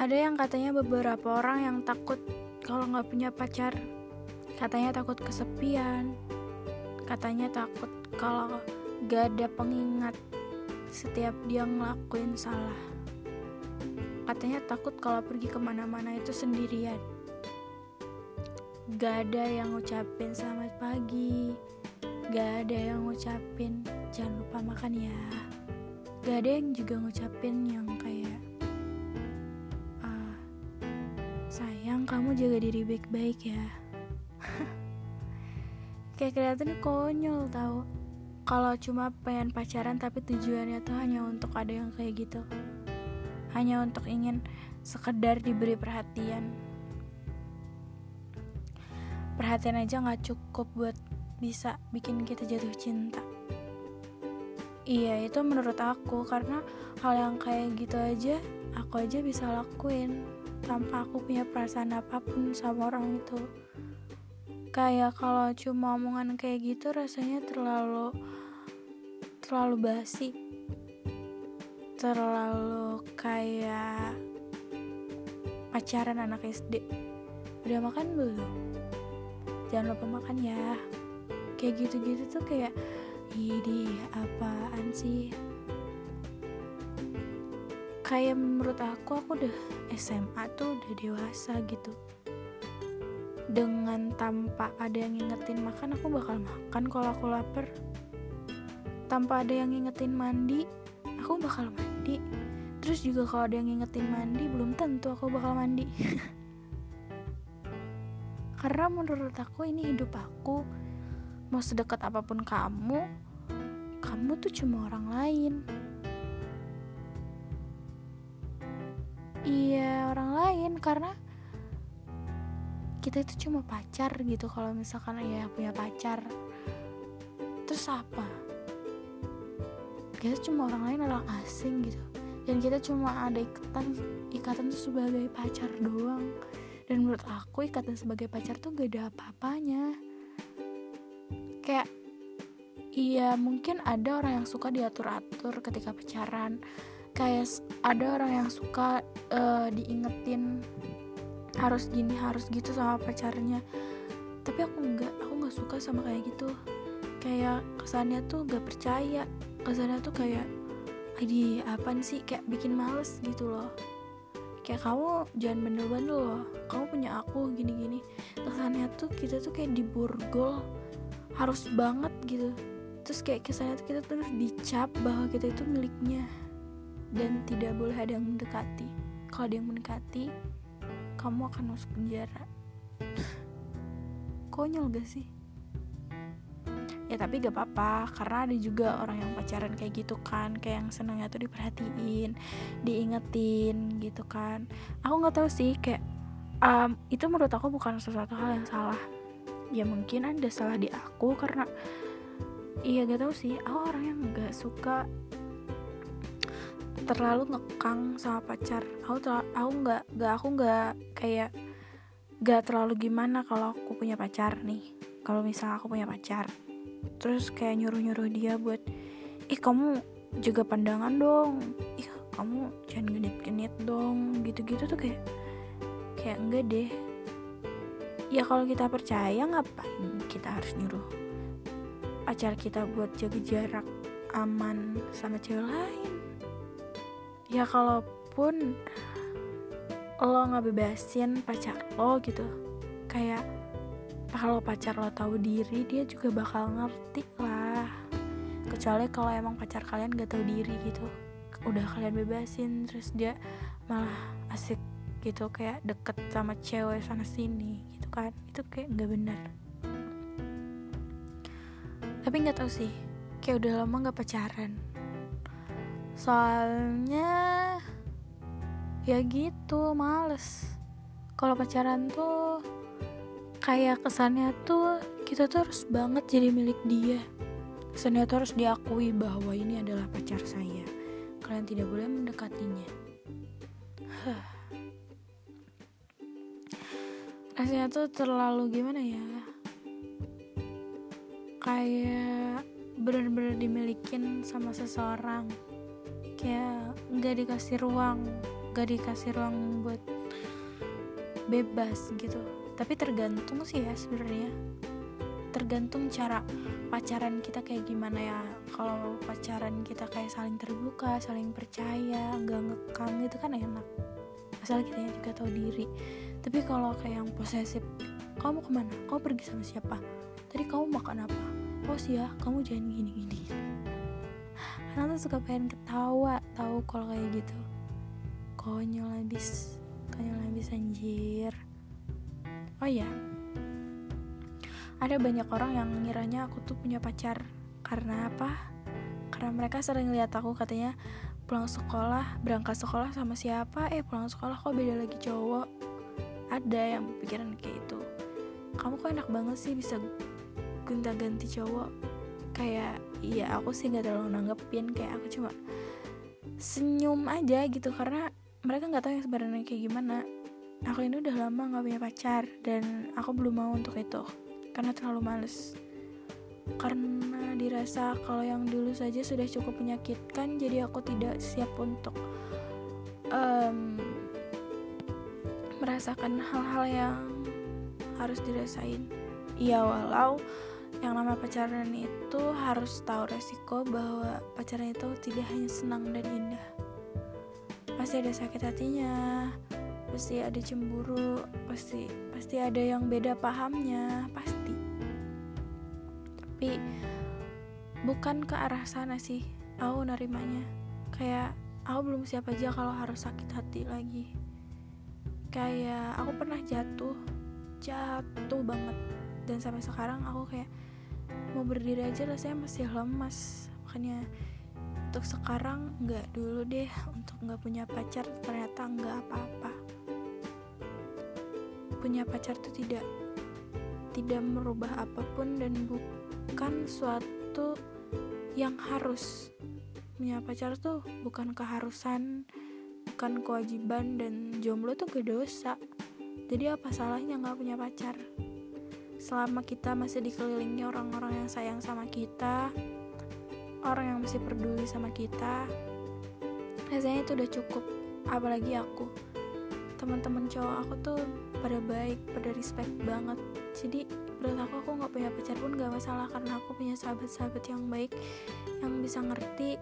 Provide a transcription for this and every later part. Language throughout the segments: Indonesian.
ada yang katanya beberapa orang yang takut kalau nggak punya pacar. Katanya takut kesepian. Katanya takut kalau gak ada pengingat setiap dia ngelakuin salah. Katanya takut kalau pergi ke mana-mana itu sendirian. Gak ada yang ngucapin selamat pagi. Gak ada yang ngucapin jangan lupa makan ya. Gak ada yang juga ngucapin yang kayak sayang kamu jaga diri baik-baik ya. Kayak kelihatan konyol tau. Kalau cuma pengen pacaran tapi tujuannya tuh hanya untuk ada yang kayak gitu. Hanya untuk ingin sekedar diberi perhatian. Perhatian aja nggak cukup buat bisa bikin kita jatuh cinta. Iya itu menurut aku. Karena hal yang kayak gitu aja aku aja bisa lakuin tanpa aku punya perasaan apa pun sama orang itu. Kayak kalau cuma omongan kayak gitu rasanya terlalu terlalu basi. Terlalu kayak pacaran anak SD udah makan belum? Jangan lupa makan ya. Kayak gitu-gitu tuh kayak ini apaan sih kayak menurut aku aku udah SMA tuh udah dewasa gitu. Dengan tanpa ada yang ngingetin makan aku bakal makan kalau aku lapar. Tanpa ada yang ngingetin mandi aku bakal mandi. Terus juga kalau ada yang ngingetin mandi belum tentu aku bakal mandi. Karena menurut aku ini hidup aku. Mau sedekat apa pun kamu kamu tuh cuma orang lain iya orang lain karena kita itu cuma pacar gitu kalau misalkan ya punya pacar. Terus apa? Kita cuma orang lain orang asing gitu. Dan kita cuma ada ikatan ikatan tuh sebagai pacar doang. Dan menurut aku ikatan sebagai pacar tuh gak ada apa-apanya. Kayak iya mungkin ada orang yang suka diatur-atur ketika pacaran kayak ada orang yang suka uh, diingetin harus gini harus gitu sama pacarnya. Tapi aku nggak aku nggak suka sama kayak gitu. Kayak kesannya tuh gak percaya. Kesannya tuh kayak Adi apa sih? Kayak bikin males gitu loh. Kayak kamu jangan bandel-bandel loh. Kamu punya aku gini-gini. Kesannya tuh kita tuh kayak diborgol. Harus banget gitu. Terus kayak kesannya tuh kita terus dicap bahwa kita itu miliknya dan tidak boleh ada yang mendekati. Kalau ada yang mendekati kamu akan masuk penjara. Konyol gak sih? Ya tapi gak apa-apa karena ada juga orang yang pacaran kayak gitu kan kayak yang senangnya tuh diperhatiin diingetin gitu kan. Aku nggak tahu sih kayak um, itu menurut aku bukan sesuatu hal yang salah. Ya mungkin ada salah di aku karena iya gak tahu sih. Aku orang yang gak suka terlalu ngekang sama pacar. Aku terlalu, aku nggak nggak aku nggak kayak gak terlalu gimana kalau aku punya pacar nih. Kalau misalnya aku punya pacar. Terus kayak nyuruh-nyuruh dia buat ih kamu juga pandangan dong. Ih kamu jangan genit-genit dong. Gitu-gitu tuh kayak kayak enggak deh. Ya kalau kita percaya ngapain kita harus nyuruh pacar kita buat jaga jarak aman sama cewek lain ya kalaupun lo nggak bebasin pacar lo gitu kayak kalau pacar lo tahu diri dia juga bakal ngerti lah. Kecuali kalau emang pacar kalian gak tahu diri gitu udah kalian bebasin terus dia malah asik gitu kayak deket sama cewek sana sini gitu kan itu kayak nggak benar tapi nggak tahu sih kayak udah lama nggak pacaran soalnya ya gitu males. Kalau pacaran tuh kayak kesannya tuh kita tuh harus banget jadi milik dia. Kesannya tuh harus diakui bahwa ini adalah pacar saya. Kalian tidak boleh mendekatinya. Huh. rasanya tuh terlalu gimana ya? Kayak bener-bener dimilikin sama seseorang kayak nggak dikasih ruang gak dikasih ruang buat bebas gitu. Tapi tergantung sih ya sebenarnya. Tergantung cara pacaran kita kayak gimana ya. Kalau pacaran kita kayak saling terbuka saling percaya gak ngekang gitu kan enak. Asal kita juga tahu diri. Tapi kalau kayak yang posesif kamu ke mana? Kamu pergi sama siapa? Tadi kamu makan apa? Oh sih ya kamu jangan gini gini anak tuh suka pengen ketawa tahu kalau kayak gitu. Konyol habis konyol habis anjir. Oh iya. Ada banyak orang yang ngiranya aku tuh punya pacar. Karena apa? Karena mereka sering lihat aku katanya pulang sekolah berangkat sekolah sama siapa? Eh pulang sekolah kok beda lagi cowok? Ada yang pikiran kayak itu kamu kok enak banget sih bisa gonta ganti cowok kayak iya aku sih nggak terlalu nanggepin kayak aku cuma senyum aja gitu karena mereka nggak tahu yang sebenarnya kayak gimana. Aku ini udah lama nggak punya pacar dan aku belum mau untuk itu karena terlalu males. Karena dirasa kalau yang dulu saja sudah cukup menyakitkan jadi aku tidak siap untuk um, merasakan hal-hal yang harus dirasain. Iya walau yang nama pacaran itu harus tahu resiko bahwa pacaran itu tidak hanya senang dan indah. Pasti ada sakit hatinya pasti ada cemburu pasti pasti ada yang beda pahamnya pasti. Tapi bukan ke arah sana sih aku nerimanya. Kayak aku belum siap aja kalau harus sakit hati lagi. Kayak aku pernah jatuh jatuh banget. Dan sampai sekarang aku kayak mau berdiri aja rasanya masih lemas. Makanya untuk sekarang nggak dulu deh untuk nggak punya pacar ternyata nggak apa-apa. Punya pacar tuh tidak tidak merubah apa pun dan bukan suatu yang harus. Punya pacar tuh bukan keharusan bukan kewajiban dan jomblo tuh gak dosa. Jadi apa salahnya nggak punya pacar selama kita masih dikelilingi orang-orang yang sayang sama kita orang yang masih peduli sama kita rasanya itu udah cukup. Apalagi aku. Teman-teman cowok aku tuh pada baik pada respect banget. Jadi menurut aku aku nggak punya pacar pun gak masalah karena aku punya sahabat-sahabat yang baik yang bisa ngerti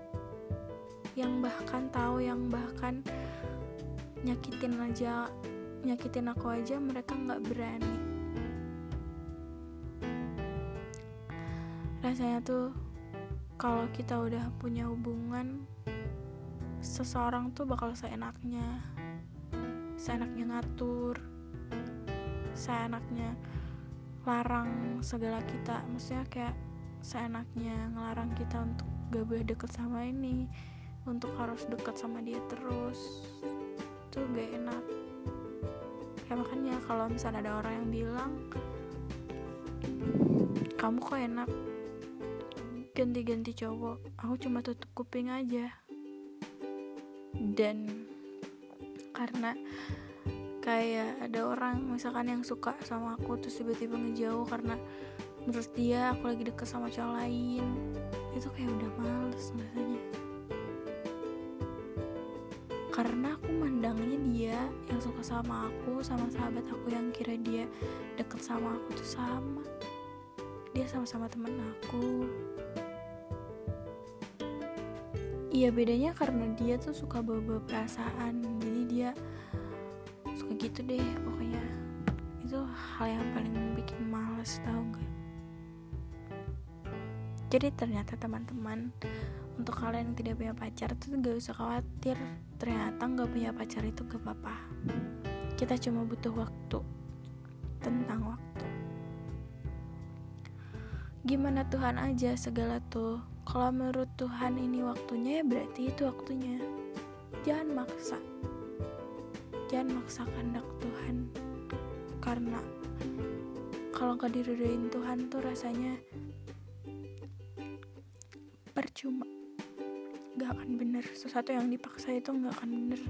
yang bahkan tahu yang bahkan nyakitin aja nyakitin aku aja mereka nggak berani rasanya tuh kalau kita udah punya hubungan seseorang tuh bakal seenaknya. Seenaknya ngatur seenaknya larang segala kita. Maksudnya kayak seenaknya ngelarang kita untuk gak boleh deket sama ini untuk harus deket sama dia terus. Itu gak enak. Ya makanya kalau misalnya ada orang yang bilang kamu kok enak ganti-ganti cowok. Aku cuma tutup kuping aja. Dan karena kayak ada orang misalkan yang suka sama aku terus tiba-tiba ngejauh karena menurut dia aku lagi deket sama cowok lain itu kayak udah males rasanya. Karena aku mandangnya dia yang suka sama aku sama sahabat aku yang kira dia deket sama aku tuh sama. Dia sama-sama temen aku Iya bedanya karena dia tuh suka bawa-bawa perasaan. Jadi dia suka gitu deh pokoknya. Itu hal yang paling bikin males tau gak Jadi ternyata teman-teman Untuk kalian yang tidak punya pacar tuh gak usah khawatir. Ternyata gak punya pacar itu gak apa-apa. Kita cuma butuh waktu. Tentang waktu. Gimana Tuhan aja segala tuh kalau menurut Tuhan ini waktunya ya berarti itu waktunya. Jangan maksa. Jangan maksa kehendak Tuhan. Karena kalau gak diridoin Tuhan tuh rasanya percuma. Gak akan bener. Sesuatu yang dipaksa itu gak akan bener.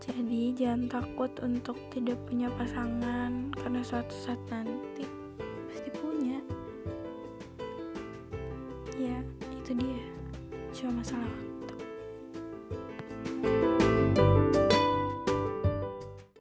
Jadi jangan takut untuk tidak punya pasangan karena suatu saat nanti